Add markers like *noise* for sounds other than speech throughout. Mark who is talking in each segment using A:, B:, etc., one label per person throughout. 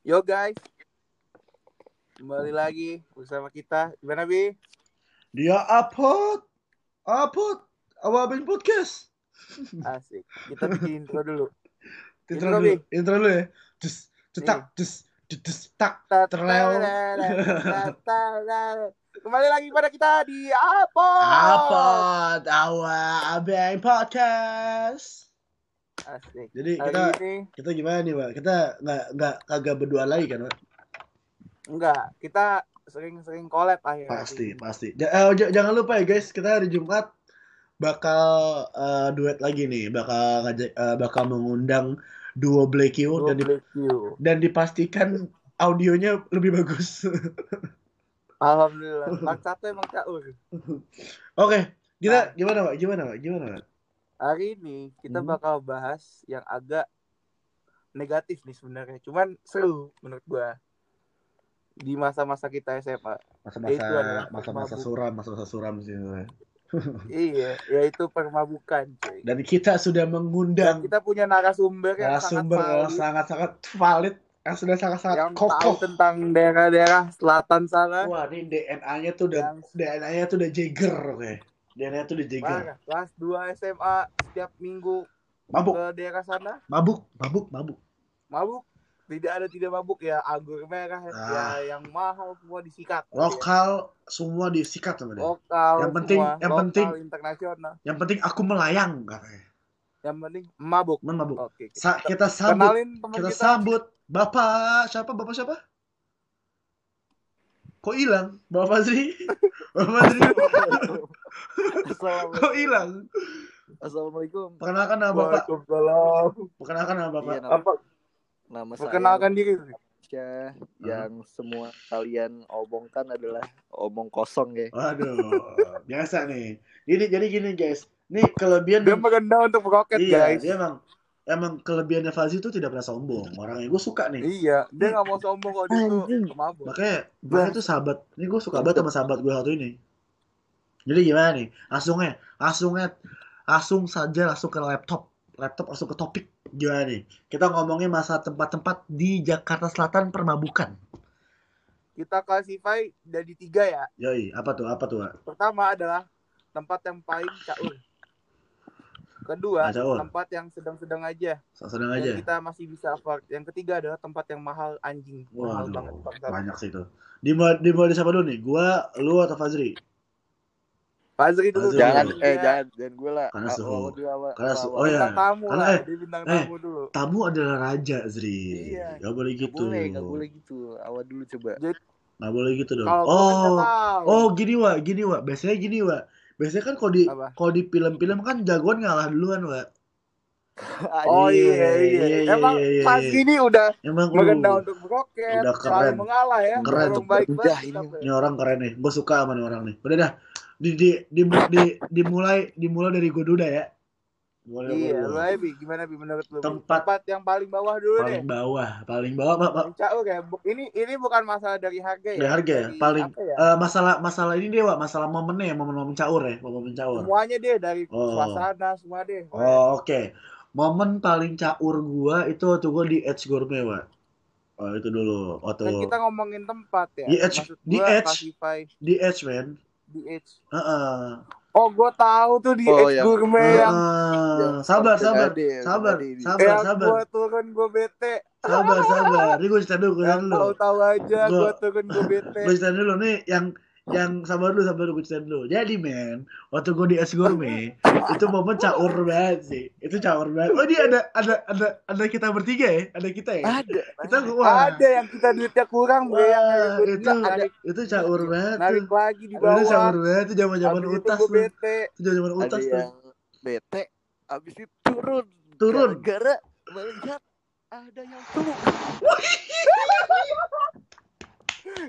A: Yo guys, kembali lagi bersama kita. Gimana Bi?
B: Dia upload, upload, awabin podcast.
A: Asik. Kita bikin intro dulu.
B: Intro
A: Intro,
B: dulu,
A: Bi.
B: intro dulu ya. Dus, cetak, dus, dus, tak. Terleo.
A: Kembali lagi pada kita di apa?
B: Upload, awabin podcast.
A: Asik.
B: Jadi
A: Hari
B: kita,
A: ini
B: kita gimana nih, Pak? Kita nggak nggak kagak berdua lagi kan, Pak?
A: enggak, kita sering-sering collab akhir
B: Pasti, pasti. Ja- eh, j- jangan lupa ya guys, kita hari Jumat bakal eh, duet lagi nih, bakal ngajak, eh, bakal mengundang duo Black dan di- dan dipastikan audionya lebih bagus. *laughs*
A: Alhamdulillah. Bang satu emang caur.
B: Oke, kita
A: Nah.
B: gimana pak? Gimana pak? Gimana pak?
A: Hari ini kita
B: Hmm.
A: bakal bahas yang agak negatif nih sebenarnya. Cuman seru menurut gua. Di masa-masa kita SMA.
B: Masa-masa masa-masa suram, masa-masa suram sih. *laughs*
A: Iya, yaitu permabukan, cuy.
B: Dan kita sudah
A: Dan
B: mengundang
A: kita punya narasumber yang
B: narasumber
A: sangat valid,
B: sangat-sangat valid, yang sudah sangat-sangat
A: yang tahu
B: kokoh.
A: tentang daerah-daerah selatan sana.
B: Wah, ini DNA-nya tuh udah
A: Yang-
B: DNA-nya tuh udah Jagger, oke. DNA-nya tuh.
A: Parah, kelas 2 SMA setiap minggu
B: Mabuk,
A: ke daerah sana
B: mabuk, mabuk, mabuk.
A: mabuk. Tidak ada tidak mabuk ya anggur merah
B: Ah.
A: ya yang mahal semua disikat.
B: Lokal semua disikat sama dia.
A: lokal
B: Yang penting-
A: semua,
B: yang
A: lokal,
B: penting-
A: internasional
B: Yang penting aku melayang, katanya.
A: yang penting mabuk
B: mabuk.
A: oke
B: Sa- kita sambut kita
A: kita,
B: sambut Bapak siapa? Bapak siapa? Kok hilang? Bapak Fazri? *laughs* Bapak Fazri *laughs*
C: Assalamualaikum.
B: kok hilang?
C: Assalamualaikum.
B: Perkenalkan nama Bapak.
A: Waalaikumsalam
B: Perkenalkan nama Bapak.
C: Iya, nama,
A: apa
C: nama saya
A: perkenalkan diri
C: Syah, yang semua kalian omongkan adalah omong kosong ya.
B: Waduh, biasa nih. Ini jadi gini guys. Nih kelebihan
A: dia merendah untuk meroket
B: iya,
A: guys
B: dia emang emang kelebihannya Fazri itu tidak pernah sombong. Orangnya gue suka nih.
A: iya dia nggak mau sombong kalau dia tuh
B: Makanya makanya tuh sahabat. Ini gue suka banget sama sahabat gue satu ini. Jadi gimana nih? Langsungnya, langsungnya, langsung saja langsung ke laptop. Laptop langsung ke topik. Gimana nih? Kita ngomongin masa tempat-tempat di Jakarta Selatan permabukan.
A: kita classify dari tiga ya
B: Yoi, apa tuh? Apa tuh?
A: Pertama adalah tempat yang paling caur kedua
B: caur.
A: tempat yang sedang-sedang aja
B: Sedang
A: yang
B: aja.
A: kita masih bisa afford yang ketiga adalah tempat yang mahal anjing mahal banget
B: banyak sih itu. Dimulai, dimulai siapa dulu nih? Gua, lu atau Fazri?
A: Fazri dulu.
C: Jangan
A: dulu.
C: eh
A: Ya.
C: jangan jangan gue lah.
B: Karena suhu. Karena suhu. Oh, iya.
A: bintang tamu
B: Karena,
A: lah
B: eh,
A: dia bintang
B: eh,
A: tamu dulu
B: Tamu adalah raja, Zri.
A: Iya.
B: Gak boleh gitu.
C: boleh, nggak boleh gitu. Awal dulu coba.
B: Nggak boleh gitu dong. Oh, oh gini wa, gini wa. Biasanya gini wa. Biasanya kan kalau di kalau di film-film kan jagoan ngalah duluan wa. *laughs*
A: oh
B: Iya,
A: iya iya,
B: iya, iya,
A: emang
B: iya, iya, iya.
A: ini udah
B: Emang uh,
A: untuk meroket
B: Udah keren.
A: mengalah ya
B: Keren tuh.
A: baik
C: Udah, ini.
A: sampai.
B: ini orang keren nih. Gue suka sama orang nih. Udah dah. Di, di, di, di, dimulai dimulai dari gue dulu dah ya. Mulai
A: iya
B: gua
A: lu
B: dulu.
A: aja Bi. gimana Bi menurut lu?
B: Tempat-
A: tempat yang paling bawah dulu deh
B: paling bawah, paling bawah Pak, Pak.
A: Paling caur ya Bu- ini ini bukan masalah dari harga ya
B: Dari harga ya,
A: Dari
B: paling
A: ya?
B: eh, masalah masalah ini dia, Wak. masalah momennya ya, momen-momen caur ya, momen caur.
A: semuanya deh dari
B: Oh.
A: suasana semua deh
B: Oh, oke. Momen paling caur gua itu waktu gua di Edge Gourmet, Wak. Oh, itu dulu. Waktu
A: kan kita ngomongin tempat ya
B: Di Edge- di Edge. di Edge, man.
A: Di edge
B: Heeh.
A: oh gue tahu tuh di
C: Oh,
A: edge
C: yang-
A: gourmet yang
B: Heeh.
C: yang
B: Sabar, sabar.
C: Ade,
B: Sabar, sabar,
A: yang
B: sabar.
A: gue turun gue bete
B: Sabar, sabar. Ini gua cerita dulu,
A: yang
B: dulu.
A: tahu-tahu aja
B: Gua-
A: gue turun gue bete
B: Gua cerita dulu nih yang yang sabar dulu, sabar dulu, gua cerita dulu. Jadi, men, waktu gua di Edge Gourmet, itu momen caur banget sih. Itu caur banget. Oh, ini ada ada ada ada kita bertiga ya? Ada kita ya?
C: Ada.
B: Kita wah.
A: ada yang kita duitnya kurang bre yang
B: Wah,
A: yang
B: itu
A: narik,
B: itu caur banget
A: narik
B: tuh.
A: lagi di
B: Itu
A: bawah
B: caur banget itu zaman-zaman
A: Habis itu
B: utas
A: gue
B: tuh.
A: bete
B: Itu zaman-zaman
C: Ada
B: utas tuh.
C: yang bete abis itu turun.
B: Turun.
C: Gara-gara melihat ada yang tuh. *laughs*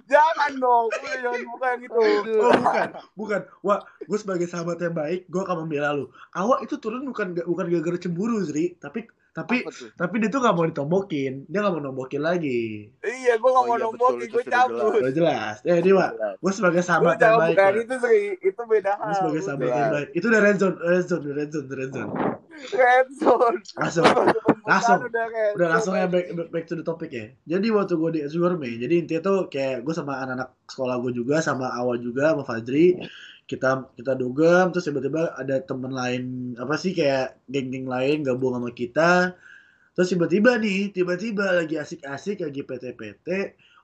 A: jangan dong udah jangan buka yang itu
B: Oh bukan, bukan. Wah, gue sebagai sahabat yang baik, gue akan membela lu. Awak itu turun bukan bukan gara-gara cemburu, Zri, tapi tapi tapi dia tuh nggak mau ditombokin, dia nggak mau nombokin lagi.
A: iya gue gak
C: Oh
A: mau
C: iya,
A: nombokin gue cabut
B: Udah jelas. Eh, ini Wak,
C: Jelas.
B: gue sebagai sahabat yang baik,
A: bukan itu sih itu beda hal
B: Gue sebagai sahabat yang baik. Itu udah red zone, red zone, red zone, red zone.
A: red zone masuk
B: Langsung.
A: udah kayak
B: Udah langsung ya back, back, back to the topic ya. Jadi waktu gue di S Gourmet, jadi intinya tuh kayak gue sama anak-anak sekolah gue juga, sama Awal juga, sama Fadri, kita kita dugem, terus tiba-tiba ada temen lain apa sih kayak geng-geng lain gabung sama kita. Terus tiba-tiba nih, tiba-tiba lagi asik-asik lagi PT-PT,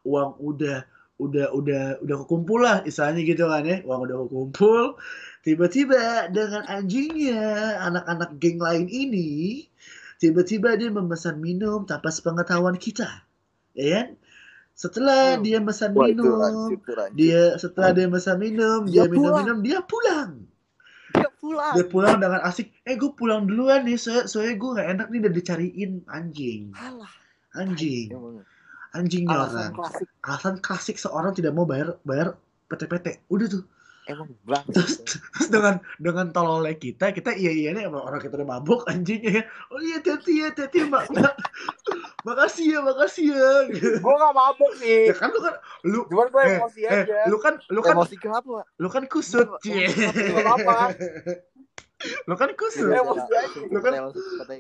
B: uang udah udah udah udah kekumpul lah istilahnya gitu kan ya uang udah kekumpul tiba-tiba dengan anjingnya anak-anak geng lain ini tiba-tiba dia memesan minum tanpa sepengetahuan kita. Ya kan? Setelah
C: Hmm.
B: dia mesan
C: Wah itu
B: minum
C: lanjut lanjut.
B: dia setelah dia mesan minum dia minum-minum dia pulang.
C: Dia pulang.
B: dia pulang dengan asik. Eh gue pulang duluan nih soalnya, soalnya gue nggak enak nih udah dicariin anjing.
C: Alah.
B: anjing. Anjingnya
C: alasan
B: orang.
C: klasik.
B: Alasan klasik seorang tidak mau bayar bayar PT-PT udah tuh
C: emang bang.
B: terus, terus dengan dengan tololnya kita kita iya iya nih sama orang kita udah mabuk anjingnya oh iya teti ya teti mbak mbak *laughs* makasih ya makasih ya
A: Gue gak mabuk sih.
B: ya kan lu kan lu
A: Cuman gue
B: eh,
A: emosi
B: eh,
A: aja.
B: lu kan lu kan
C: Emosi kenapa?
B: lu kan kusut
C: Lu-
B: cie
C: lu-
A: apa-apa.
B: lu kan kusut
A: Eh.
B: Lu kan-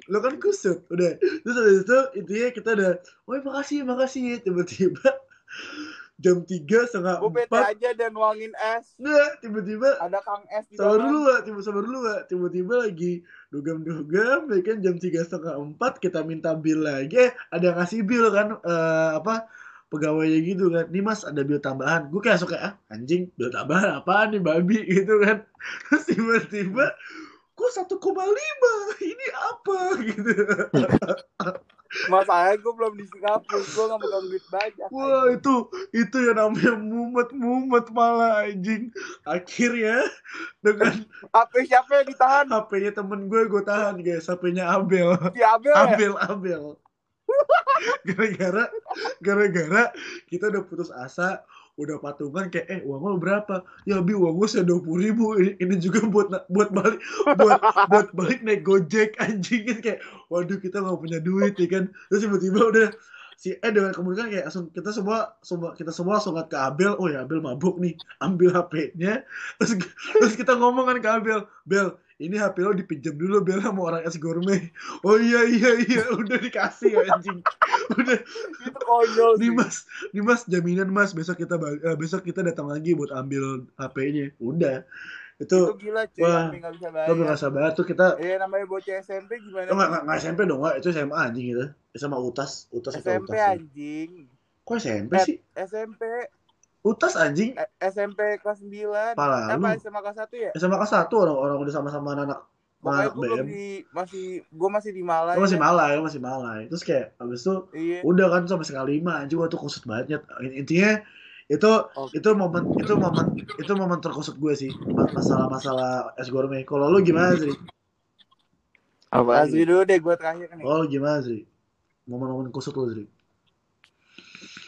B: lu kan kusut udah terus habis itu intinya kita udah woi makasih makasih tiba-tiba jam tiga setengah
A: Gue bete aja dan nuangin es.
B: nah tiba-tiba
A: Ada Kang Es di
B: sabar dulu gak tiba sabar dulu gak tiba-tiba lagi dugem-dugem ya kan jam tiga setengah empat kita minta bill lagi. Eh, ada yang ngasih bill kan eh, apa pegawainya gitu kan. Nih mas ada bill tambahan. Gue kayak suka ah anjing bill tambahan apaan nih babi? *laughs* Gitu kan. Terus tiba-tiba kok satu koma lima? Ini apa? *laughs* Gitu
A: Masalahnya gue belum di Singapura. Gue gak megang duit banyak.
B: wah itu itu yang namanya mumet mumet malah anjing akhirnya dengan
A: HP siapa yang ditahan?
B: HP-nya temen gue gue tahan guys HP-nya Abel
A: Si Abel ya?
B: Abel Abel *laughs* gara-gara gara-gara kita udah putus asa udah patungan kayak eh uang lo berapa? Ya bi uang gue dua puluh ribu. Ini, juga buat buat balik buat buat balik naik gojek anjing. Kan kayak waduh kita nggak punya duit ya kan. Terus tiba-tiba udah si eh dengan kemudian kayak langsung kita semua semua kita semua langsung ke Abel. Oh ya Abel mabuk nih ambil HP-nya terus terus kita ngomong kan ke Abel Bel ini HP lo dipinjam dulu Bel sama orang es gourmet oh iya iya iya *laughs* udah dikasih anjing udah
A: Itu konyol sih.
B: mas nih mas jaminan mas besok kita eh, besok kita datang lagi buat ambil HP-nya udah itu
A: Itu gila cuy.
B: wah,
A: Sampai gak bisa bayar.
B: tuh kita
A: Eh namanya bocah SMP gimana?
B: Oh, nggak, nggak, nggak SMP dong, nggak. Itu SMA anjing gitu. Sama Utas, Utas
A: SMP
B: Utas. ya?
A: anjing.
B: Kok SMP
A: Eh,
B: sih?
A: SMP
B: Utas anjing.
A: eh, SMP kelas 9.
B: Parah
A: Eh,
B: lu.
A: apa SMA kelas 1 ya?
B: SMA kelas satu orang-orang udah sama-sama anak
A: Pokoknya
B: anak
A: gue di masih gue masih di Malai.
B: Lo masih
A: kan.
B: malai, lo masih malai. Terus kayak abis itu
A: Iya.
B: udah kan sampai sekali lima anjing gua tuh kusut banget. Intinya itu
A: Oke.
B: itu momen itu momen itu momen terkusut gue sih masalah-masalah es gourmet. Kalau lu gimana sih?
C: Apa?
A: Azri dulu deh gue terakhir nih.
B: Oh lu gimana sih? Momen-momen kusut lu sih?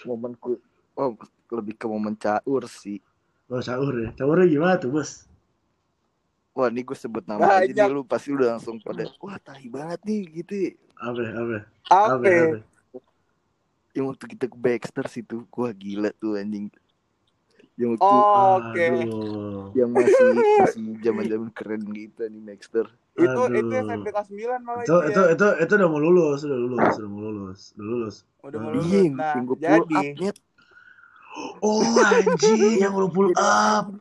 C: Momenku. Oh, lebih ke momen caur sih.
B: Oh caur ya. Caurnya gimana tuh bos?
C: Wah, ini gue sebut nama aja
A: Banyak.
C: nih lu pasti udah langsung pada wah tahi banget nih gitu. ya.
B: Apa? Apa?
A: Apa?
B: Apa? Apa?
C: Yang waktu kita ke Baxter situ, gua gila tuh anjing. Yang waktu
A: Oh, Oke.
B: Aduh.
C: yang masih masih zaman-zaman keren gitu nih Baxter.
A: Itu
B: Aduh.
A: itu SMP kelas 9 malah
B: itu itu
A: ya.
B: itu itu udah mau lulus udah lulus udah mau lulus udah lulus
A: Udah mau
B: Aduh.
A: lulus.
C: Iya,
A: Nah, jadi
C: up.
B: Oh anjing yang lu pull up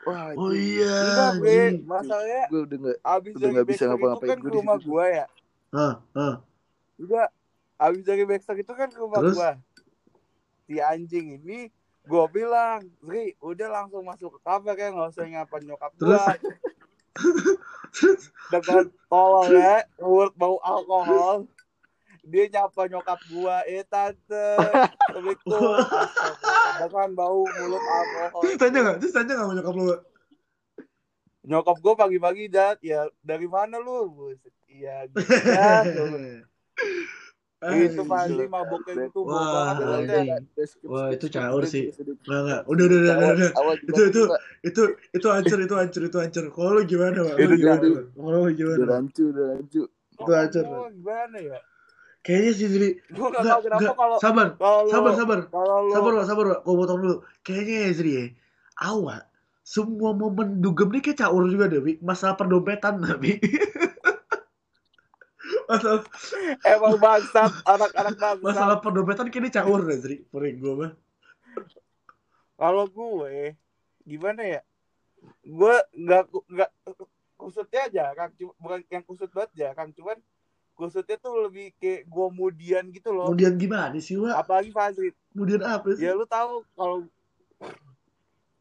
C: Wah,
B: oh iya
A: enggak gue masalahnya
C: gue udah gak
A: abis
C: Udah
A: dari
C: nggak bisa ngapa-ngapain
A: kan
C: gue
A: ke
C: di
A: rumah
C: situ.
A: gua ya.
B: Hah, hah.
A: Udah abis dari Baxter itu kan ke rumah
B: Terus?
A: gua. Si anjing ini gua bilang, Zri, udah langsung masuk ke kamar ya nggak usah nyapa nyokap
B: Terus?
A: gua. Dengan tolol ya, mulut bau alkohol. Dia nyapa nyokap gua, eh tante, *laughs* assalamualaikum. Dengan bau mulut alkohol.
B: terus tanya nggak terus tanya nggak sama nyokap lu
A: Nyokap gua pagi-pagi dat, ya dari mana lu? Iya, gitu ya. *laughs* Itu pasti maboknya itu
B: Wah, Wah, itu caur sih. Nggak, nggak. Udah, udah, udah, udah, udah. Itu, itu. itu itu hancur itu hancur itu hancur kalau lu gimana Pak? lu gimana kalau lu
C: Udah
B: gimana
C: rancu, udah rancu.
B: itu hancur
A: gimana ya?
B: Kayaknya sih jadi
A: Gue gak tau kenapa kalau
B: sabar
A: kalau
B: sabar sabar
A: kalau
B: sabar Pak, sabar Pak. gua potong dulu kayaknya ya Zri ya awal semua momen dugem nih kayak caur juga deh Wi. masalah perdobetan tapi *laughs* masalah,
A: Emang bangsat, anak-anak bangsat.
B: masalah pendopetan kini caur deh Zri Pering gue mah
A: Kalau gue gimana ya? Gue nggak nggak kusutnya aja, Kang. Cuma- Bukan yang kusut banget ya, Kang. Cuman kusutnya tuh lebih kayak gue kemudian gitu loh.
B: kemudian gimana sih Wak?
A: Apalagi Fazrit.
B: kemudian apa sih?
A: Ya lu tahu kalau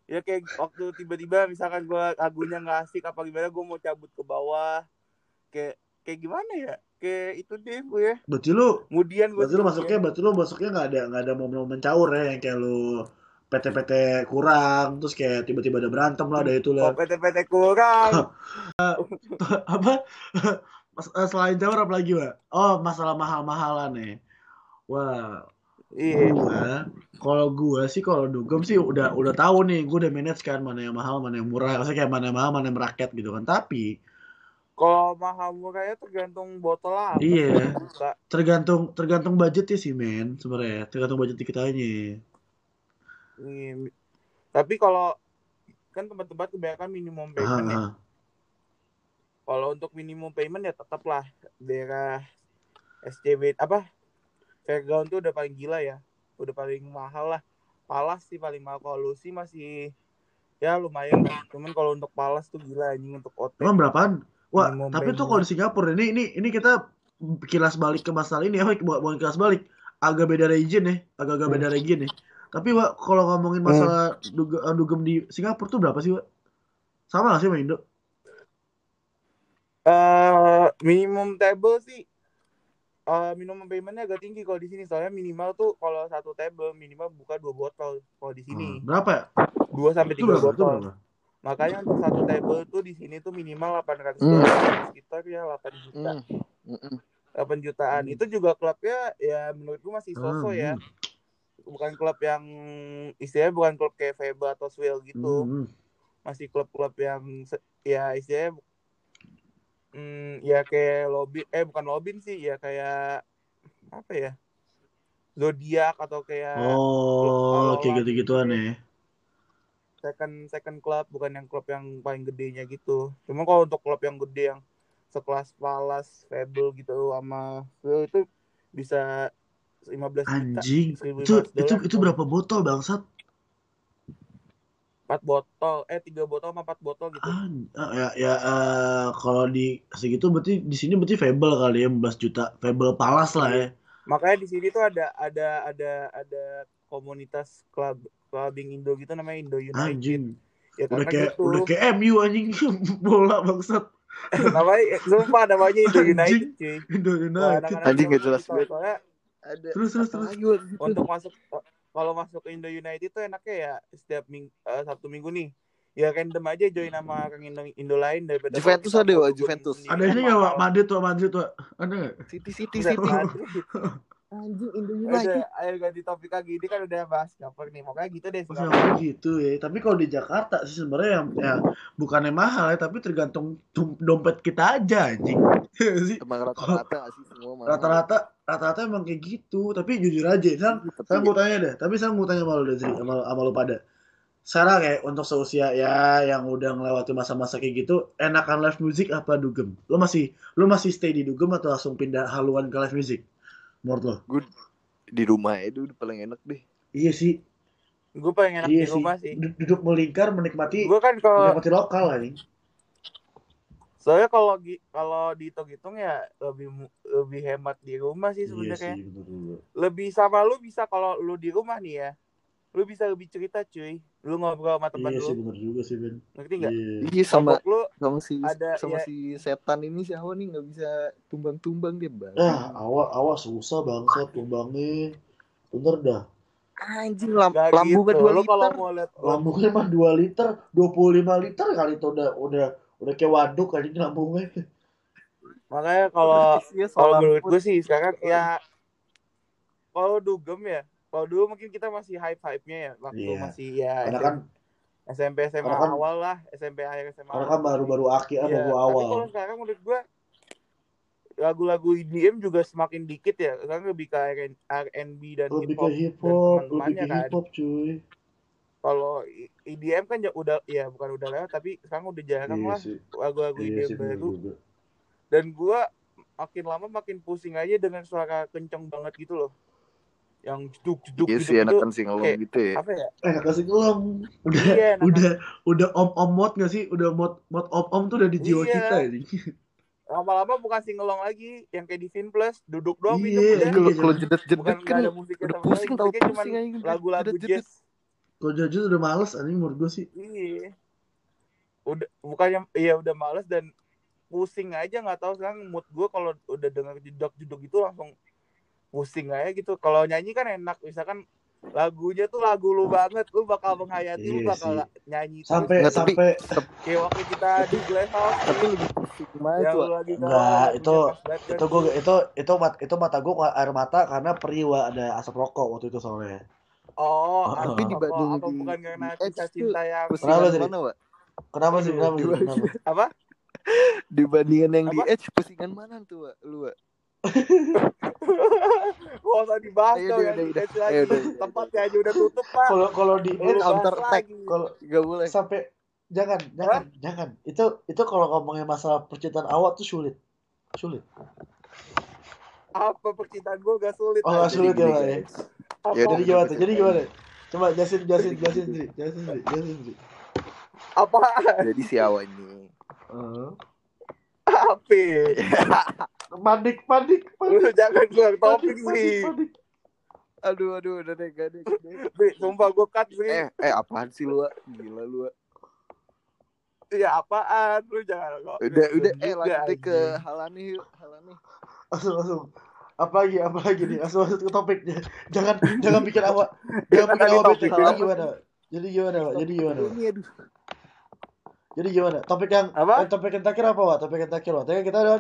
A: ya kayak waktu tiba-tiba misalkan gue lagunya nggak asik apa gimana gue mau cabut ke bawah. Kayak kayak gimana ya? Kayak itu deh gue ya.
B: Berarti lu
A: kemudian gue
B: berarti lu masuknya berarti lu masuknya nggak ada nggak ada momen-momen caur ya yang kayak lu PT-PT kurang terus kayak tiba-tiba ada berantem lah ada itu
A: oh
B: lah
A: PT-PT kurang. *laughs*
B: Apa selain caur apa lagi Wak? oh masalah mahal-mahalan nih wah
A: iya
B: gua kalau gua sih kalau dugem sih udah udah tahu nih gua udah manage kan mana yang mahal mana yang murah maksudnya kayak mana yang mahal mana yang merakyat gitu kan tapi
A: kalau mahal murahnya tergantung botol apa
B: Iya.
A: Buka.
B: tergantung tergantung budgetnya sih men sebenarnya tergantung budget kita aja
A: Iya. tapi kalau kan tempat-tempat kebanyakan minimum payment ya
B: ah,
A: kalau untuk minimum payment ya tetaplah daerah SCB apa? Fairground tuh udah paling gila ya. Udah paling mahal lah. Palas sih paling mahal. Kalau Lucy masih ya lumayan lah. Cuman kalau untuk Palas tuh gila anjing untuk OT
B: emang berapaan? Wah
A: Minimum
B: tapi tuh kalau di Singapura ini ini ini kita kilas balik ke masalah ini ya bukan bukan kilas balik. Agak beda region ya. Agak agak beda region ya. Tapi Wak, kalau ngomongin masalah duge- eh, dugem di Singapura tuh berapa sih Wak? sama gak sih sama Indo
A: eh minimum table sih eh minimum paymentnya agak tinggi kalau di sini soalnya minimal tuh kalau satu table minimal buka dua botol kalau di sini
B: Hmm, berapa ya
A: dua sampai
B: itu
A: tiga
B: itu
A: botol
B: berapa
A: makanya untuk satu table tuh di sini tuh minimal 800
C: Hmm.
A: dolar sekitar ya 8 juta
C: Hmm. Mm-mm.
A: 8 jutaan
B: Hmm.
A: itu juga klubnya ya menurutku masih sosok
B: Hmm,
A: ya
B: hmm,
A: bukan klub yang istilahnya bukan klub kayak Feba atau Swell gitu
B: hmm, hmm.
A: masih klub-klub yang ya istilahnya hmm, ya kayak lobby eh bukan lobby sih ya kayak apa ya zodiak atau kayak
B: oh kayak
A: gitu.
B: ya.
A: Second second club bukan yang klub yang paling gedenya gitu. Cuma kalau untuk klub yang gede yang sekelas Palace, Fable gitu sama itu bisa 15 juta
B: anjing.
A: 1500
B: itu itu itu berapa botol bangsat
A: 4 botol eh 3 botol sama 4 botol gitu.
B: Ah, ah, ya ya eh, kalau di segitu berarti di sini berarti Fable kali ya 15 juta. Fable Palas lah ya.
A: Makanya di sini tuh ada ada ada ada komunitas club clubbing Indo gitu namanya Indo United.
B: Anjing.
A: Ya
B: udah
A: karena
B: kayak
A: gitu.
B: udah kayak MU anjing *laughs* bola bangsat.
A: Namanya sumpah namanya Indo
B: Anjing.
A: United cuy.
B: Indo United.
C: Anjing nggak jelas
A: gitu,
C: banget.
A: soalnya
C: Ada
B: Terus, terus, terus.
A: untuk masuk kalau masuk ke Indo United tuh enaknya ya setiap minggu Sabtu Minggu nih ya random aja join sama orang Indo, Indo lain daripada
C: Juventus ada,
A: mau
C: Juventus.
B: ada ini nggak
A: mahal.
B: Madrid tuh Madrid tuh ada nggak
C: City City City.
A: Madrid.
C: Anjing Indo United.
A: ayo ganti topik lagi ini kan udah bahas cover nih makanya gitu deh
B: Oh, gitu ya tapi kalau di Jakarta sih sebenarnya yang ya bukannya mahal ya tapi tergantung dompet kita aja anjing *laughs*
C: Emang rata-rata sih semua mahal?
B: rata-rata rata-rata emang kayak gitu tapi jujur aja kan saya mau tanya deh tapi saya mau tanya sama lu deh sama, sama lu pada. Sekarang kayak untuk seusia ya yang udah ngelewati masa-masa kayak gitu enakan live music apa dugem? Lu masih lu masih stay di dugem atau langsung pindah haluan ke live music? Menurut lo
C: gue di rumah itu paling enak deh.
B: iya sih.
A: Gue paling enak
B: iya
A: di rumah sih.
B: Du- duduk melingkar menikmati
A: gue kan kalau
B: menikmati lokal anjing
A: soalnya kalau kalau dihitung-hitung ya lebih mu- lebih hemat di rumah sih
B: iya
A: sebenarnya.
B: sih juga
A: lebih sama lu bisa kalau lu di rumah nih ya lu bisa lebih cerita cuy. Lu ngobrol sama teman
B: iya
A: lu.
B: sih bener juga sih Ben.
A: Ngerti nggak?
B: Iya.
C: Iya sama
A: lu
C: sama si
A: ada,
C: sama
A: ya.
C: si setan ini si Awan nih? Nggak bisa tumbang-tumbang dia bang.
B: ah awal awal susah bangsat tumbangnya. Bener dah.
C: Anjing lam
A: nggak
C: lambungnya
A: gitu.
C: dua
A: lu kalau
C: liter.
A: mau lihat
B: lambungnya mah 2 liter 25 liter kali itu udah udah udah kayak waduk ini lambungnya.
A: Makanya kalau
C: Isinya
A: kalau
C: solar
A: menurut gue sih sekarang ya kalau dugem ya kalau dulu mungkin kita masih hype hype nya ya waktu
B: Iya.
A: masih ya
B: karena kan
A: SMP SMA
B: kan-
A: awal lah SMP akhir SMA
B: karena kan baru-baru akhir
A: Iya,
B: baru
A: tapi
B: awal.
A: kalau sekarang menurut gue lagu-lagu EDM juga semakin dikit ya. Sekarang lebih ke R- R&B dan
B: lebih
A: hip hop
B: ke hip
A: dan
B: hop lebih ke
A: kan.
B: hip hop cuy
A: kalau I- EDM kan ja- udah ya bukan udah lewat tapi sekarang udah jarang
B: iya
A: lah lagu-lagu
B: iya bener
A: baru
B: juga
A: dan gue makin lama makin pusing aja dengan suara kenceng banget gitu loh yang jeduk jeduk
C: Iya
A: gitu
C: sih enakan singelong
A: kayak-
C: gitu ya.
A: apa ya
B: Eh kasih ngelong. Udah
A: Iya, enakan.
B: udah udah om om mod gak sih? Udah mod mod om om tuh udah di jiwa
A: Iya.
B: kita ini.
A: lama-lama bukan singelong lagi yang kayak di Fin Plus duduk doang
B: Iya,
A: minum udah
B: iya.
C: Kalau kalau jedet jedet kan
A: ada musiknya
C: udah pusing tau pusing aja.
A: lagu-lagu jazz
B: Kalau jujur udah males anjing menurut gue sih.
A: iya udah bukannya iya udah males dan pusing aja nggak tahu sekarang mood gue kalau udah denger jedok jedok itu langsung pusing aja gitu kalau nyanyi kan enak misalkan lagunya tuh lagu lu banget lu bakal menghayati lu
B: Iya
A: bakal
B: sih.
A: nyanyi terus.
B: Sampai
C: tapi-
B: sampai
A: kayak waktu kita di Glass House
C: Tapi lebih
A: lu lagi lagunya
B: itu-
A: banget kan.
B: itu gue itu itu mat itu mata gue air mata karena periwa ada asap rokok waktu itu soalnya.
A: Oh
B: Tapi
A: apa,
C: dibanding
A: apa
C: di-
A: bukan karena
C: di
A: kisah cinta yang
B: Kenapa sih?
C: mana, Wak?
B: Kenapa sih? Kenapa sih? Kenapa? *laughs*
A: apa
C: Dibandingin yang di
A: Apa?
C: Edge pusingan mana tuh, Wak? Lu, Wak? *laughs*
A: Gak usah dibahas dong
C: udah,
A: di
C: udah.
A: Edge lagi.
C: Udah.
A: Tempatnya aja udah tutup, Pak.
B: Kalau kalau di Edge
C: counter attack.
B: kalau
C: Gak boleh.
B: sampai jangan jangan jangan itu itu kalau ngomongin masalah percintaan awal tuh sulit sulit
A: Apa percintaan gue gak sulit.
B: oh nggak
A: Jadi
B: sulit ya pak ya
C: guys.
A: apa?
C: Ya udah,
B: jadi gimana tuh jadi gimana coba jasin jasin jasin sendiri jasin sendiri jasin sendiri
A: Apa?
C: Jadi si Awa ini.
B: Eh,
A: Apa? *laughs*
B: panik panik
A: Lu
B: panik
A: jangan keluar topik sih.
B: panik.
C: aduh, aduh, udah deh, gak deh.
A: sumpah gue cut sih.
C: Eh, eh apaan sih lu? Gila lu.
A: Ya apaan? Lu jangan kok.
C: Udah, udah, eh lanjut ke. Halani yuk, Halani.
B: langsung langsung apa lagi apa lagi nih langsung masuk ke topiknya. Jangan *laughs* jangan bikin awak jangan bikin awak bete. Jadi
A: apa?
B: gimana jadi gimana pak? Jadi gimana Pak? Jadi gimana? Topik yang
A: Apa?
B: eh, topik yang terakhir apa pak? Topik yang terakhir pak. Tadi kan kita udah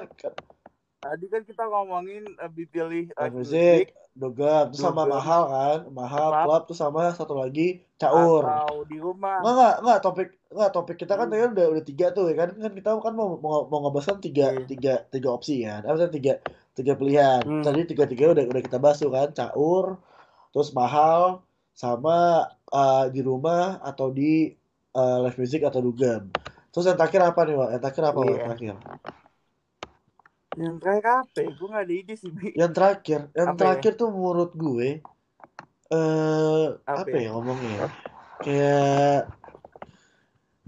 A: Tadi kan kita ngomongin lebih pilih
B: live music dogam terus sama mahal kan? Mahal
A: club
B: terus sama satu lagi caur.
A: Atau di rumah.
B: Enggak, enggak, enggak, topik, enggak, topik kita kan tadi kan udah, udah tiga tuh ya kan, kan kita kan mau, mau, mau ngebahas kan tiga,
A: Iya.
B: tiga, tiga opsi kan, apa tiga, tiga pilihan,
A: Hmm.
B: tadi tiga tiga udah, udah kita bahas tuh kan, caur, terus mahal, sama eh, di rumah atau di eh, live music atau dugem. Terus yang terakhir apa nih, Wak? Yang terakhir apa?
A: Iya.
B: Yang terakhir?
A: Yang terakhir apa? Gue gak ada ide sih.
B: Yang terakhir, yang
A: Apa ya?
B: terakhir tuh menurut gue, eh
A: Apa
B: apa
A: ya?
B: ya ngomongnya ya? Kayak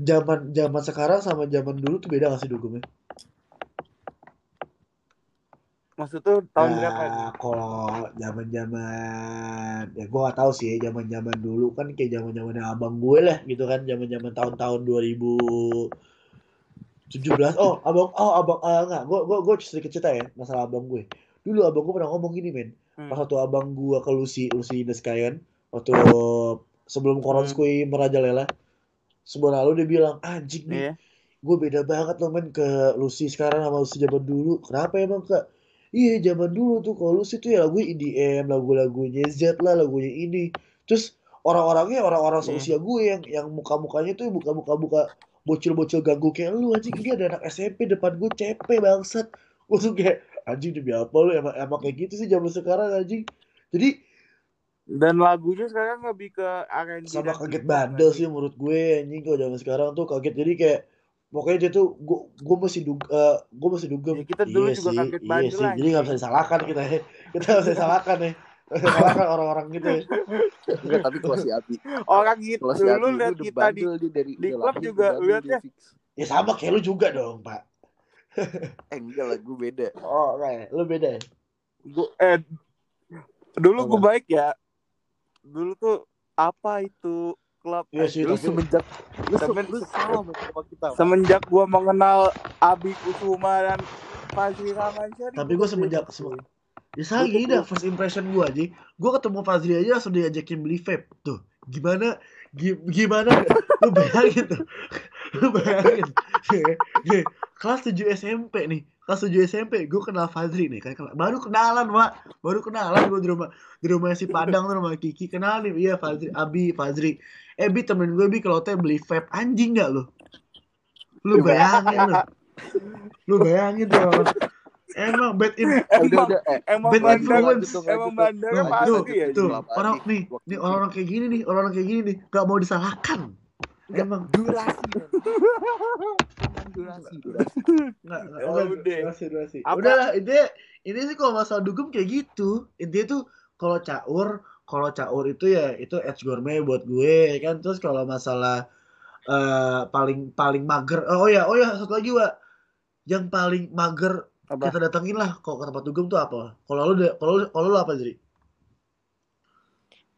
B: zaman zaman sekarang sama zaman dulu tuh beda gak sih dugemnya?
A: Maksud tuh tahun
B: Nah,
A: berapa
B: kalau zaman-zaman ya gua gak tahu sih ya zaman-zaman dulu kan kayak zaman-zaman abang gue lah gitu kan zaman-zaman tahun-tahun 2017 oh abang oh abang ah enggak gua gua gua sedikit cerita ya masalah abang gue. Dulu abang gue pernah ngomong gini men.
A: Hmm.
B: pas waktu abang gua ke Lucy Lucy in the kan waktu sebelum Koronskoi merajalela sebulan lalu dia bilang anjing nih
A: Iya.
B: gue beda banget loh men ke Lucy sekarang sama Lucy zaman dulu. Kenapa emang kak iya zaman dulu tuh kalau Lucy tuh ya lagu EDM lagu-lagunya Z lah lagunya ini. Terus orang-orangnya orang-orang
A: Iya.
B: seusia gue yang yang muka-mukanya tuh muka-muka buka bocil-bocil ganggu kayak lu anjing. Ini ada anak SMP depan gue cepet bangsat. Gue tuh kayak anjing demi apa lu? Emang, emang kayak gitu sih zaman sekarang anjing. Jadi
A: Dan lagunya sekarang lebih ke R&B
B: sama kaget bandel sih menurut gue anjing kalau zaman sekarang tuh kaget. Jadi kayak pokoknya dia tuh gue gue masih duga gue masih duga.
A: Ya, kita dulu
B: iya
A: juga
B: sih
A: kaget
B: iya sih. jadi nggak bisa disalahkan kita ya. Kita nggak bisa disalahkan ya. Disalahkan orang-orang gitu ya.
C: Enggak, tapi kalau si Abi,
A: Orang gitu
C: kalau si Abi itu
A: lihat kita di
C: dia dari
A: di klub juga lihat
C: dia
A: ya.
C: fix.
B: ya sama kayak lu juga dong pak.
C: Eh enggak lah, gue beda.
B: oh kayak lu beda ya?
A: Gua, eh dulu gue
B: Apa?
A: baik ya. Dulu tuh apa itu klub.
B: Iya sih,
C: Lu
B: tapi-
C: semenjak lu,
A: Semen-
C: lu sama sama kita.
A: Semenjak gua mengenal Abi Kusuma dan Fazli Ramansyah
B: Tapi gua semenjak- sem- ya sama
A: Gua tuh
B: gini dah first impression gue aja gue ketemu Fazri aja langsung diajakin beli vape. Tuh gimana? Gi- gimana? Lu bayangin tuh. *laughs* Lu bayangin. Kelas 7 SMP nih kelas 7 SMP gue kenal Fazri nih kan baru kenalan mak. Baru kenalan gue di rumah di rumah si Padang tuh rumah Kiki. Kenal nih iya Fazri Abi Fazri eh bi temen gue bi kalau teh beli vape anjing gak lu? Lu bayangin lu. Lu bayangin tuh emang bad in
C: Eh, udah
A: Emang-
C: udah eh.
A: emang
B: Bad
A: bandar
B: influence.
A: emang bandarnya
B: Nah, tuh,
A: ya
B: tuh
C: Kelapa
B: orang nih? nih orang-orang kayak gini nih orang-orang kayak gini nih gak mau disalahkan emang.
C: durasi *laughs* durasi durasi.
B: Nggak nggak
A: Ya
B: durasi durasi.
A: Apa?
B: udah lah ini ini sih kalau masalah dugem kayak gitu. Intinya tuh kalau caur kalau caur itu ya itu edge gourmet buat gue kan? Terus kalau masalah eh paling paling mager oh ya oh ya satu lagi wa yang paling mager
C: apa?
B: kita datengin lah kalau ke tempat dugem tuh apa? Kalau lu kalau lu kalau lu apa Zri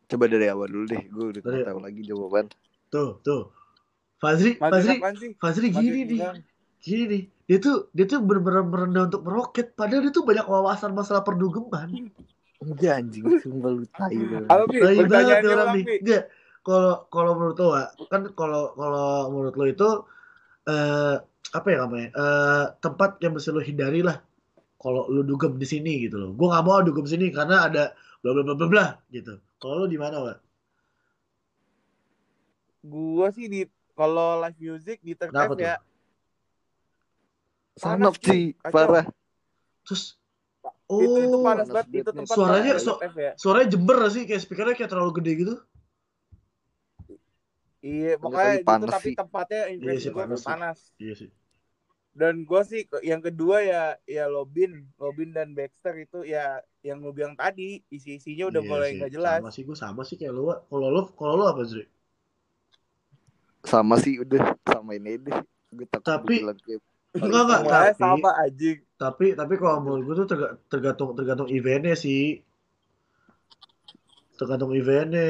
C: coba dari awal dulu deh gue udah
B: Dari-
C: tahu lagi jawaban.
B: Tuh tuh Fazri Fazri? Fazri gini nih gini nih dia tuh dia tuh bener-bener merendah untuk meroket padahal dia tuh banyak wawasan masalah perdugeman
C: enggak anjing sumpah lu tai?
B: Tai banget orang nih. Enggak. Kalau kalau menurut lo, kan kalau kalau menurut lo itu eh apa ya namanya? Eh tempat yang mesti lo hindari lah. Kalau lo dugem di sini gitu loh. Gue nggak mau dugem sini karena ada bla bla bla bla bla gitu. Kalau lo di mana, Wak?
A: Gua sih di kalau live music di
B: tuh?
A: ya.
C: sanap
A: Panas,
C: sih parah
B: Terus
A: itu itu
B: Oh,
A: panas banget itu tempat
B: Suaranya
A: live
B: so-
A: ya.
B: suaranya jember gak sih? Kayak speakernya kayak terlalu gede gitu.
A: Iya,
C: Tapi
A: pokoknya itu
C: panas
A: tapi
C: sih.
A: tempatnya
B: Iya sih, panas sih.
A: panas.
B: Iya sih.
A: Dan gua sih yang kedua ya ya Lobin, Lobin dan Baxter itu ya yang lu bilang tadi isi-isinya udah
B: Iya
A: mulai
B: sih.
A: nggak jelas.
B: Sama sih gue sama sih kayak lo. Kalau lo kalau lo apa, Zri?
C: Sama sih udah. Sama ini deh. Gue takut
B: Tapi-
C: dibilang kayak
B: Enggak tapi
A: sama anjing.
B: tapi tapi kalau menurut gue tuh terga- tergantung tergantung eventnya sih. Tergantung eventnya.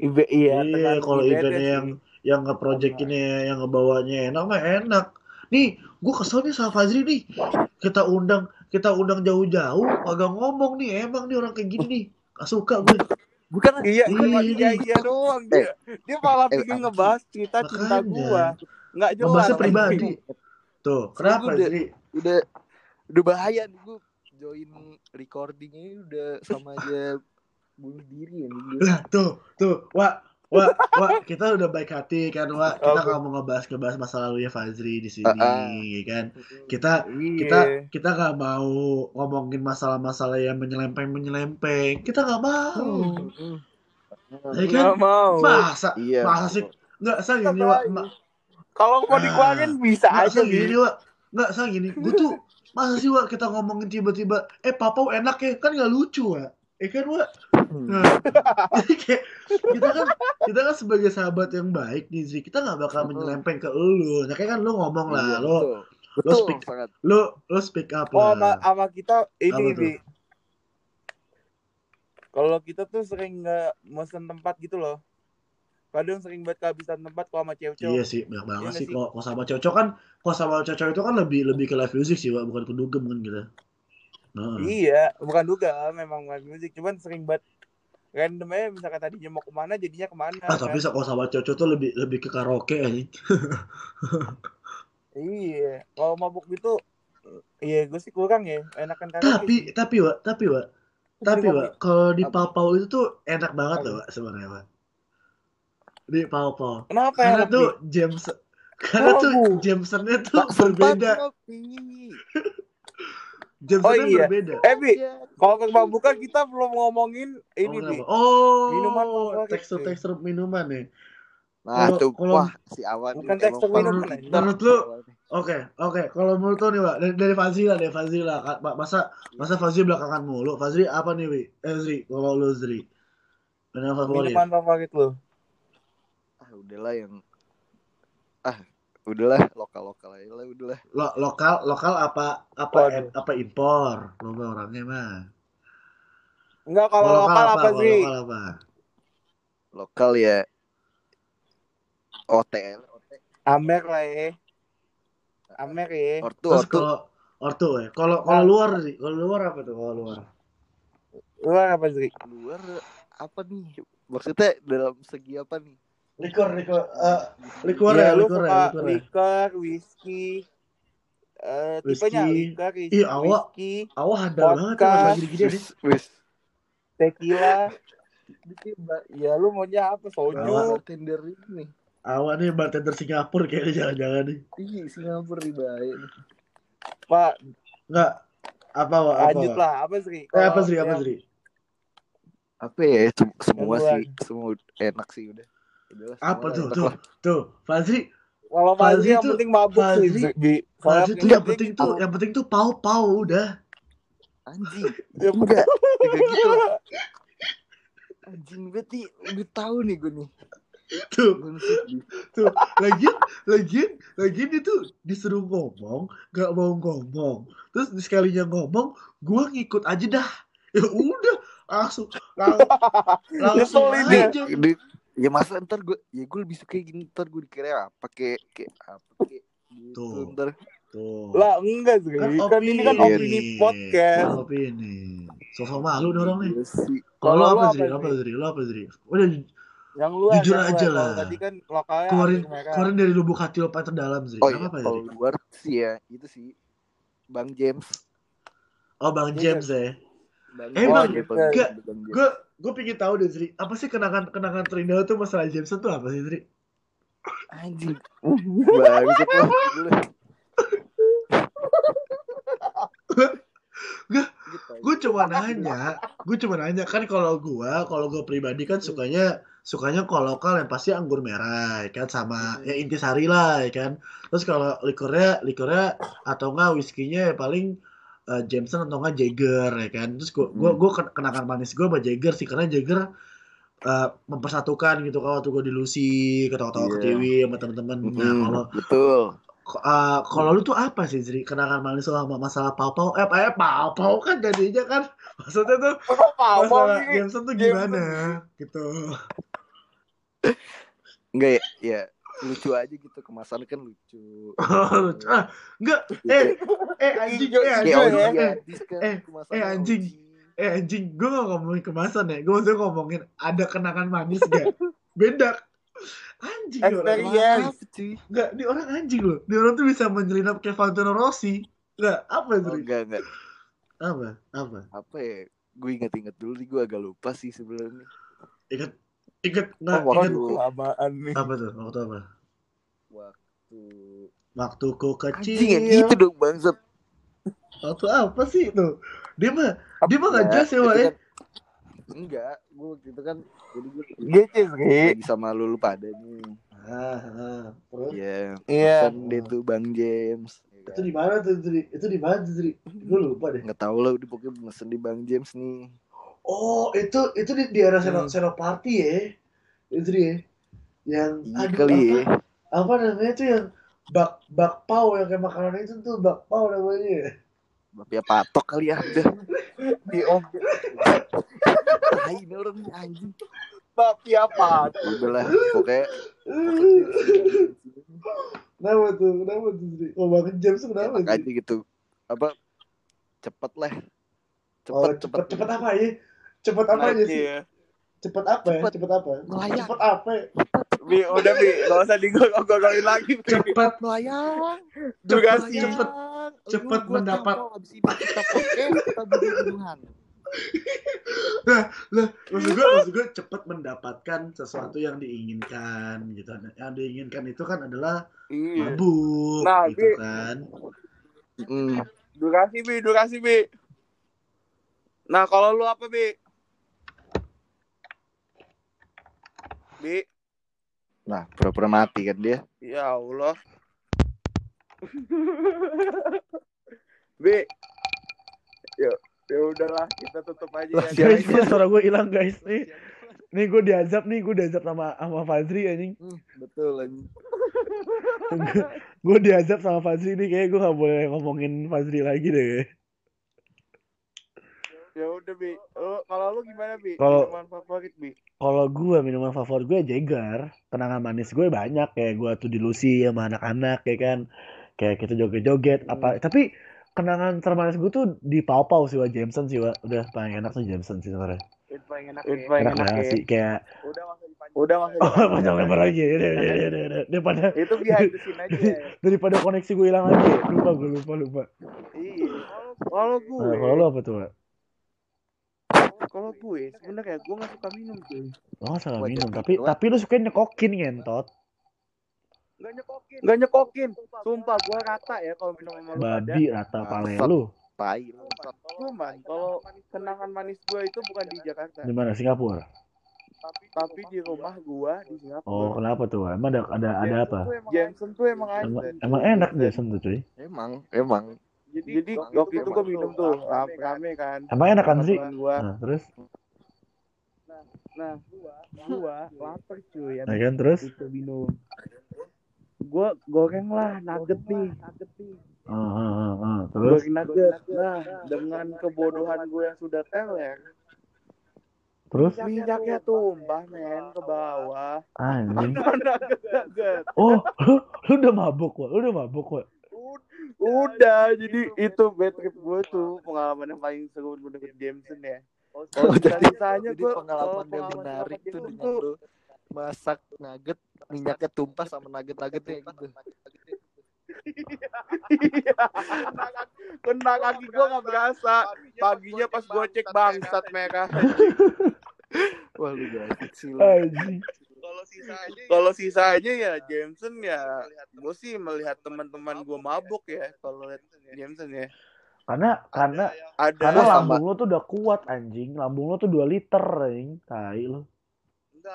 A: Ibe, iya,
B: iya kalau
A: eventnya
B: eventnya
A: sih.
B: yang yang ngeprojectinnya yang ngebawanya enak mah enak. Nih gue kesel nih sama Fazri nih. Kita undang kita undang jauh-jauh agak ngomong nih. Emang nih orang kayak gini nih. Gak suka gue
C: bukan
A: Iya,
B: Iya,
A: iya. iya doang dia. Dia malah
C: eh,
A: ngebahas cerita cinta gua. Nggak jelas.
B: ngebahasnya pribadi. Tuh kenapa
C: Gua udah- udah bahaya nih gue join recordingnya udah sama aja bunuh diri ya
B: lah tuh tuh wah wah wah kita udah baik hati kan wah kita nggak mau ngebahas ngebahas masa lalu ya Fazri di sini
C: ah.
B: ya kan? Kita
A: Iya.
B: kita kita nggak mau ngomongin masalah-masalah yang menyelempeng menyelempeng kita nggak mau. Ya kan?
A: Nggak mau.
B: masa?
C: Iya.
B: Masa sih? Nggak sang gini
A: Tetap
B: wa
A: aja.
B: ma-
A: Kalau mau
B: Ah.
A: dikeluarin bisa
B: nggak
A: aja
B: gini
A: gitu.
B: wa nggak sang gini. Gue tuh masa sih wa kita ngomongin tiba-tiba eh papau enak ya kan nggak lucu wa eh kan wa Nah, jadi kayak kita kan kita kan sebagai sahabat yang baik nih Zri kita nggak bakal
C: Hmm.
B: menyelempeng ke lu nah kayak kan lu ngomong lah
C: Iya,
B: lo
C: betul.
B: lo
C: Betul
B: speak
C: sangat.
B: lu lu speak up
A: Oh, sama,
B: lah
A: sama kita
B: Apa
A: ini? Bi. Kalau kita tuh sering nggak mesen tempat gitu loh. Kadang sering buat kehabisan tempat kalau sama cewek-cewek.
B: Iya sih, banyak banget
A: Iya
B: sih.
A: sih?
B: Kalau kalau sama cocok kan, kalau sama cocok itu kan lebih lebih ke live music sih, Wak. bukan ke dugem kan kita. Nah,
A: Iya, bukan duga, memang live music. Cuman sering buat random aja misalkan tadinya mau ke mana jadinya ke mana
B: ah
A: kan.
B: tapi kalau sama cocok tuh lebih lebih ke karaoke aja. *laughs*
A: iya kalau mabuk gitu iya gue sih kurang ya enakan karaoke
B: Tapi
A: sih.
B: tapi Wak, tapi Wak, tapi Wak, kalau di Papau itu tuh enak banget loh, sebenarnya, Wak. Di Papau.
A: kenapa
B: Karena
A: enak
B: tuh
A: tuh
B: James *laughs* karena tuh. Jamesonnya tuh berbeda. *laughs* Jamesonnya
A: Oh, iya.
B: berbeda.
A: eh bi
C: Ya.
A: kalau ke mabukan kita belum ngomongin ini
B: oh,
A: bi
B: kenapa? oh,
A: Minuman favorit,
B: tekstur
A: cuy.
B: tekstur minuman nih.
C: Nah,
B: Kalau-
C: tuh
B: kalau-
C: wah si Awan
A: Bukan
C: nih,
A: tekstur minuman,
C: pintar.
A: anjing.
B: Menurut lu, Oke, oke. Kalau menurut lo nih, Pak, dari, dari Fazli lah, dari Fazli lah. Ka- Ma- Masa masa Fazli belakangan mulu. Fazli apa nih, Wi? Eh, Zri, kalau lu Zri. Minuman favorit.
A: minuman favorit lo
C: Ah, udahlah yang udahlah lokal-lokal aja lah udahlah.
B: Lo, lokal, lokal apa apa
A: Waduh.
B: em- apa impor? Lo mah orangnya mah.
A: enggak kalau lokal apa
B: Kalau
A: sih
B: Lokal apa?
C: Lokal ya OTL, OT.
A: Amer lah ya Amer ya
C: Ortu,
B: Terus
C: ortu.
B: kalau ortu ya. Kalau kalau
A: Nah.
B: luar sih, kalau luar apa tuh? Kalau luar.
A: luar apa sih
C: Luar apa nih? Maksudnya dalam segi apa nih?
B: Likor, likor, eh, likor
A: ya,
B: ya,
A: lu
B: likor ya,
A: suka
B: likor ya.
A: liquor, whisky, eh
B: Whisky.
A: tipenya liquor, whis-
B: Ih, awak.
A: whisky,
B: Awal handal banget lagi gini-gini nih.
C: Wis,
A: tequila. ya lu maunya apa?
B: Awak.
A: Soju.
C: Bartender ini.
B: Awak nih bartender Singapura kayaknya jangan-jangan nih.
C: Ih, Singapura di baik.
A: Pak,
B: Enggak. Apa, Wak? Apa,
A: lanjut lah. Apa sih?
B: Eh, apa Zri? Apa Zri?
C: Apa ya? sem- Semua sih, semua enak sih udah.
B: Apa tuh? Tuh, tuh. Fazri,
A: Kalau
B: Fazli
A: Fazli yang
B: tuh-
A: penting mabuk sih,
B: Fazli-
A: Bi. Soalnya
B: Fazri tuh yang penting tuh, yang penting tuh pau-pau udah.
C: Anjing. *laughs*
A: Ya,
C: Enggak, enggak gitu. *laughs* Anjing berarti udah tahu nih gue nih.
B: Tuh, tuh. Lagian, lagian, lagian itu disuruh ngomong, gak mau ngomong. Terus sekalinya ngomong, gua ngikut aja dah. Ya udah, langsung, lang- langsung *laughs*
A: Ngeselin dia.
B: aja.
C: Di- ya masa ntar gue ya gue lebih suka kayak gini ntar gue dikira apa kayak kayak apa kayak gitu
B: Tuh.
C: ntar
B: Tuh.
A: Lah enggak sih.
B: Kan
A: Kan, ini kan
C: opini.
A: opini podcast.
B: Opini. Sosok malu nih orang nih.
C: Iya sih.
B: Kalau apa Zri? Apa?
A: Zri?
B: Lu apa Zri? Udah
A: Yang lu
B: Jujur
A: yang
B: aja lah.
A: Tadi kan lokalnya
B: keluarin keluarin dari lubuk hati lo paling terdalam Zri.
C: oh
B: Apa
C: iya
B: apa
C: kalau
B: Zri?
C: luar sih ya itu sih bang James
B: Oh Bang
A: Iya.
B: James ya.
C: bang
B: Eh,
A: Bang,
C: ya,
A: enggak.
B: Gue gue pengen tahu deh Zri. Apa sih kenangan kenangan terindah tuh masalah Jameson tuh apa sih Zri?
C: anjing bagus itu aja.
B: gue cuma nanya, gue cuma nanya kan kalau gue, kalau gue pribadi kan sukanya sukanya kalau lokal yang pasti anggur merah, ya kan sama ya intisari lah, ya kan. Terus kalau likurnya, likurnya atau enggak whiskynya ya paling eh, Jameson atau enggak Jagger, ya kan. Terus gue gue gue ken- kenangan manis gue sama Jagger sih karena Jagger eh, mempersatukan gitu kalau waktu gue di Lucy ketawa-tawa ke
C: Iya.
B: TV sama temen-temen. Nah,
C: Mm,
B: kalau
C: betul
B: Uh, kalau lu tuh apa sih Zri? Kenangan manis lo sama masalah pau-pau? Eh, apa ya pau-pau kan jadinya kan *laughs* maksudnya tuh
A: Kok pawang
B: masalah? Jameson tuh
A: Jameson.
B: gimana gitu.
C: enggak ya ya lucu aja gitu kemasan kan lucu
B: Lucu. ah, enggak. Eh, eh anjing, eh anjing,
A: Iya,
C: Audi
B: eh, eh,
C: kan
B: eh, eh, anjing. Eh anjing, gue gak ngomongin kemasan ya, gue maksudnya ngomongin ada kenangan manis gak? Beda. Anjing orang.
C: Cuy.
B: Enggak, ini orang anjing loh. Ini orang tuh bisa menyelinap kayak Valentino Rossi. Enggak, apa
C: Oh,
B: Zri?
C: enggak enggak
B: Apa? Apa?
C: apa ya gue inget-inget dulu nih gue agak lupa sih sebenarnya
B: Ingat, ingat, nggak,
C: Oh,
B: ingat.
C: waktu-
A: Kelamaan nih.
B: Apa tuh? Waktu apa?
C: waktu
B: Waktuku kecil.
C: anjing gitu dong bangsat
B: Waktu apa sih itu? Dia mah dia mah nggak
C: Ya,
B: jelas ya,
C: itu
B: Wak, ya.
C: kan- enggak gue waktu itu kan jadi gue
A: Gitu sih.
C: lagi sama lu lu pada nih
B: Ah, ah. Terus
C: Iya
A: Iya.
C: dia tuh bang James
B: itu di mana tuh? Itu di mana tuh, Zri? Gue lupa deh.
C: nggak tahu lah udah pokoknya mesen di bang James nih
B: Oh, itu itu di di era Seno,
C: Hmm.
B: Senopati ya. Itu dia. Yang
C: iya
B: aduh
C: kali
B: apa,
C: ya
B: apa namanya tuh yang bak bakpao yang kayak makanan itu tuh bakpao namanya. ya?
C: Bapak patok kali ya udah *laughs*
A: Di om.
C: tai ini orang anjing
A: Tapi apa?
C: udah lah pokoknya
B: Kenapa tuh? Kenapa tuh? Oh, Bang James tuh kenapa,
C: enak
B: Zri?
C: aja gitu apa cepet lah
B: Oh,
C: cepet
B: cepet cepet apa ya? Cepet apa aja sih?
A: Iya.
B: Cepet apa ya?
C: Cepet
B: apa?
C: melayang.
B: Cepet apa? ya?
A: Bi, udah Bi, gak usah digogol-gogolin lagi. Bi.
B: Cepet
C: melayang
A: Juga
B: cepet
A: sih.
B: cepet mendapat-
C: tampol, abis ini kita podcast kita bikin bunuhan
B: lah maksud gue maksud gue cepet mendapatkan sesuatu yang diinginkan gitu yang diinginkan itu kan adalah
A: Iya.
B: mabuk
A: Nah,
B: gitu
A: Bi.
B: kan
C: Hmm.
A: Durasi Bi, durasi Bi. Nah, kalau lu apa Bi? Bi,
C: nah pura-pura mati kan dia
A: ya Allah. *laughs* Bi. Ya, ya udahlah, kita tutup aja
C: Lah,
A: ya.
B: guys kok suara gue hilang guys *laughs* nih nih gue diazab nih gue diazab sama sama Fazri anjing
C: Hmm, betul anjing.
B: gue diazab sama Fazri nih kayak gue gak boleh ngomongin Fazri lagi deh
A: Ya udah Bi. Kalau lu gimana Bi?
B: Kalau-
A: Minuman favorit Bi?
B: kalau gue minuman favorit gue Jagger kenangan manis gue banyak kayak gue tuh di Lucy sama anak-anak ya kan kayak kita joget-joget apa tapi kenangan termanis gue tuh di Pau-Pau sih wa Jameson sih wa udah paling enak tuh Jameson sih sebenarnya
A: Itu paling enak Itu paling
B: enak
A: enak
B: banget
A: ya.
B: sih kayak
A: Udah. Udah usah
B: oh panjang lebar lagi Udah, udah, udah, udah, udah. daripada
A: Itu behind the scene aja.
B: daripada koneksi gue hilang lagi lupa gue lupa lupa
A: Iya. Kalau gue,
B: nah, kalau lo apa tuh Wak?
A: Kalau gue sebenarnya gue nggak suka minum cuy.
B: Oh
C: Wajar
B: minum tapi tapi lu suka nyekokin ngentot
A: Nggak nyekokin. Nggak nyekokin. Sumpah gue rata ya kalau minum sama lu ada.
B: babi rata pale lu
C: tai lu.
A: Cuman kalau kenangan manis gue itu bukan di Jakarta.
B: di mana Singapura
A: tapi di rumah gua di
B: Oh,
A: Singapura.
B: kenapa tuh? Emang ada ada ada apa?
A: Jameson tuh emang
B: Emang,
A: ada.
B: emang enak Jason tuh cuy.
C: Emang, emang.
A: Jadi waktu itu gua minum tuh rame-rame kan.
B: Emang enak kan sih?
A: Gua.
B: Nah, terus,
A: Nah, gua lapar cuy.
B: ya kan terus?
A: itu minum. Gua goreng lah nugget nih.
B: Ah, ah, ah, ah. Terus,
A: Goreng nugget. Nah, dengan kebodohan gue yang sudah teler,
B: terus,
A: minyaknya tumpah men ke bawah.
B: anjing. *laughs*
A: nugget nugget.
B: Oh, lu, *laughs* lu udah mabuk, Wak. Lu udah mabuk, Wak.
A: Udah, jadi itu bad trip gue tuh pengalaman yang paling seru menurut Jameson ya.
C: Oh,
A: Kalau
C: jadi, jadi
A: gua-
C: pengalaman
A: kalau
C: yang
A: pengalaman
C: menarik tuh dengan lu masak nugget minyaknya tumpah sama nugget-nuggetnya gitu.
A: Iya. Kena kaki gue gak berasa. Paginya pas gue cek bangsat mereka.
C: Wah lu gak sih
B: Anjing.
A: Kalau sisanya ya Jameson ya, gue sih melihat teman-teman gue mabuk ya. Kalau lihat Jameson ya,
B: Karena, karena,
A: ada
B: karena
C: sama.
B: lambung lu tuh udah kuat, anjing. Lambung lu tuh 2 liter, anjing. Tai lu.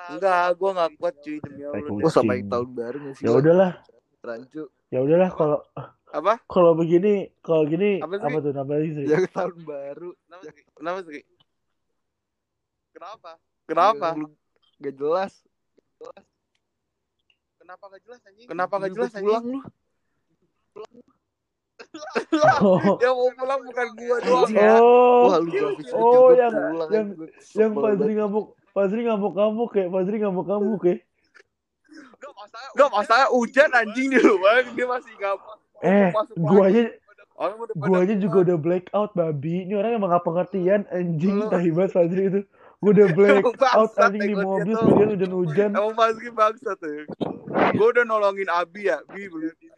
A: enggak, gue nggak kuat cuy demi Allah.
C: Sama
B: kucing.
C: yang tahun baru sih.
B: Ya udahlah,
C: Rancu.
B: ya udahlah kalau
A: Apa?
B: kalau begini, kalau gini
A: Apa
B: apa tuh namanya sih?
C: Yang tahun baru.
A: Kenapa sih? Kenapa? Kenapa?
C: Gak jelas.
A: Kenapa gak jelas anjing? Kenapa gak jelas
C: pulang
A: anjing?
C: lu.
B: Oh,
A: Yang mau pulang bukan gua doang ya.
B: oh,
C: Wah lu grafis
B: Oh, yang-
C: pulang
B: yang- yang. Fazri ngamuk, Fazri ngamuk-ngamuk ya, Fazri ngamuk-ngamuk ya.
A: Gak masalah hujan anjing di luar dia masih gak
B: Eh, gua aja
A: Orang
B: gua aja juga udah black out babi. Ini orang emang gak pengertian anjing
A: Lu-
B: tahi banget Fazri itu. Gua udah black
A: bangsat
B: out anjing
A: ya
B: di
A: gua
B: mobil sendirian hujan-hujan.
A: Emang Fazri bangsa tuh. Gue udah nolongin Abi ya, Bi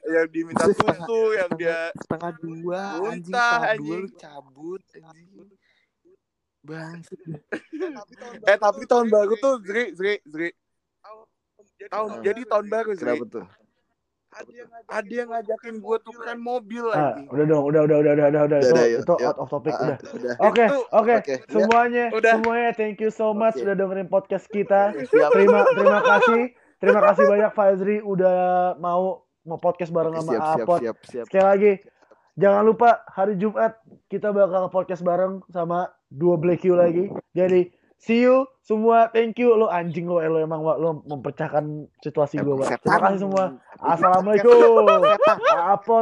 A: yang diminta *laughs* susu, yang dia
C: setengah dua anjing
A: Muntah,
C: setengah dua
A: anjing.
C: lu cabut anjing Bangsat. *laughs*
A: eh tapi tahun baru tuh Zri Zri Zri tahun
C: Ah.
A: jadi tahun baru Zri
C: Kenapa tuh?
A: Ada yang ngajakin gue tukeran mobil
B: Ah,
A: lagi
B: udah dong, udah udah udah udah udah udah itu,
C: yuk,
B: itu
C: yuk.
B: out of topic
C: Ah,
B: udah.
C: udah.
B: Oke, oke. Semuanya,
A: Udah.
B: semuanya thank you so much
C: Oke.
B: udah dengerin podcast kita.
C: Siap.
B: Terima terima kasih. Terima kasih banyak Fazri udah mau mau podcast bareng sama
C: siap, siap,
B: Apot.
C: siap, siap.
B: Sekali lagi, jangan lupa hari Jumat kita bakal podcast bareng sama dua Black You lagi. Jadi see you semua, thank you lo anjing lo lo emang lo mempercahkan situasi gue. Terima kasih semua. Assalamualaikum. Apot.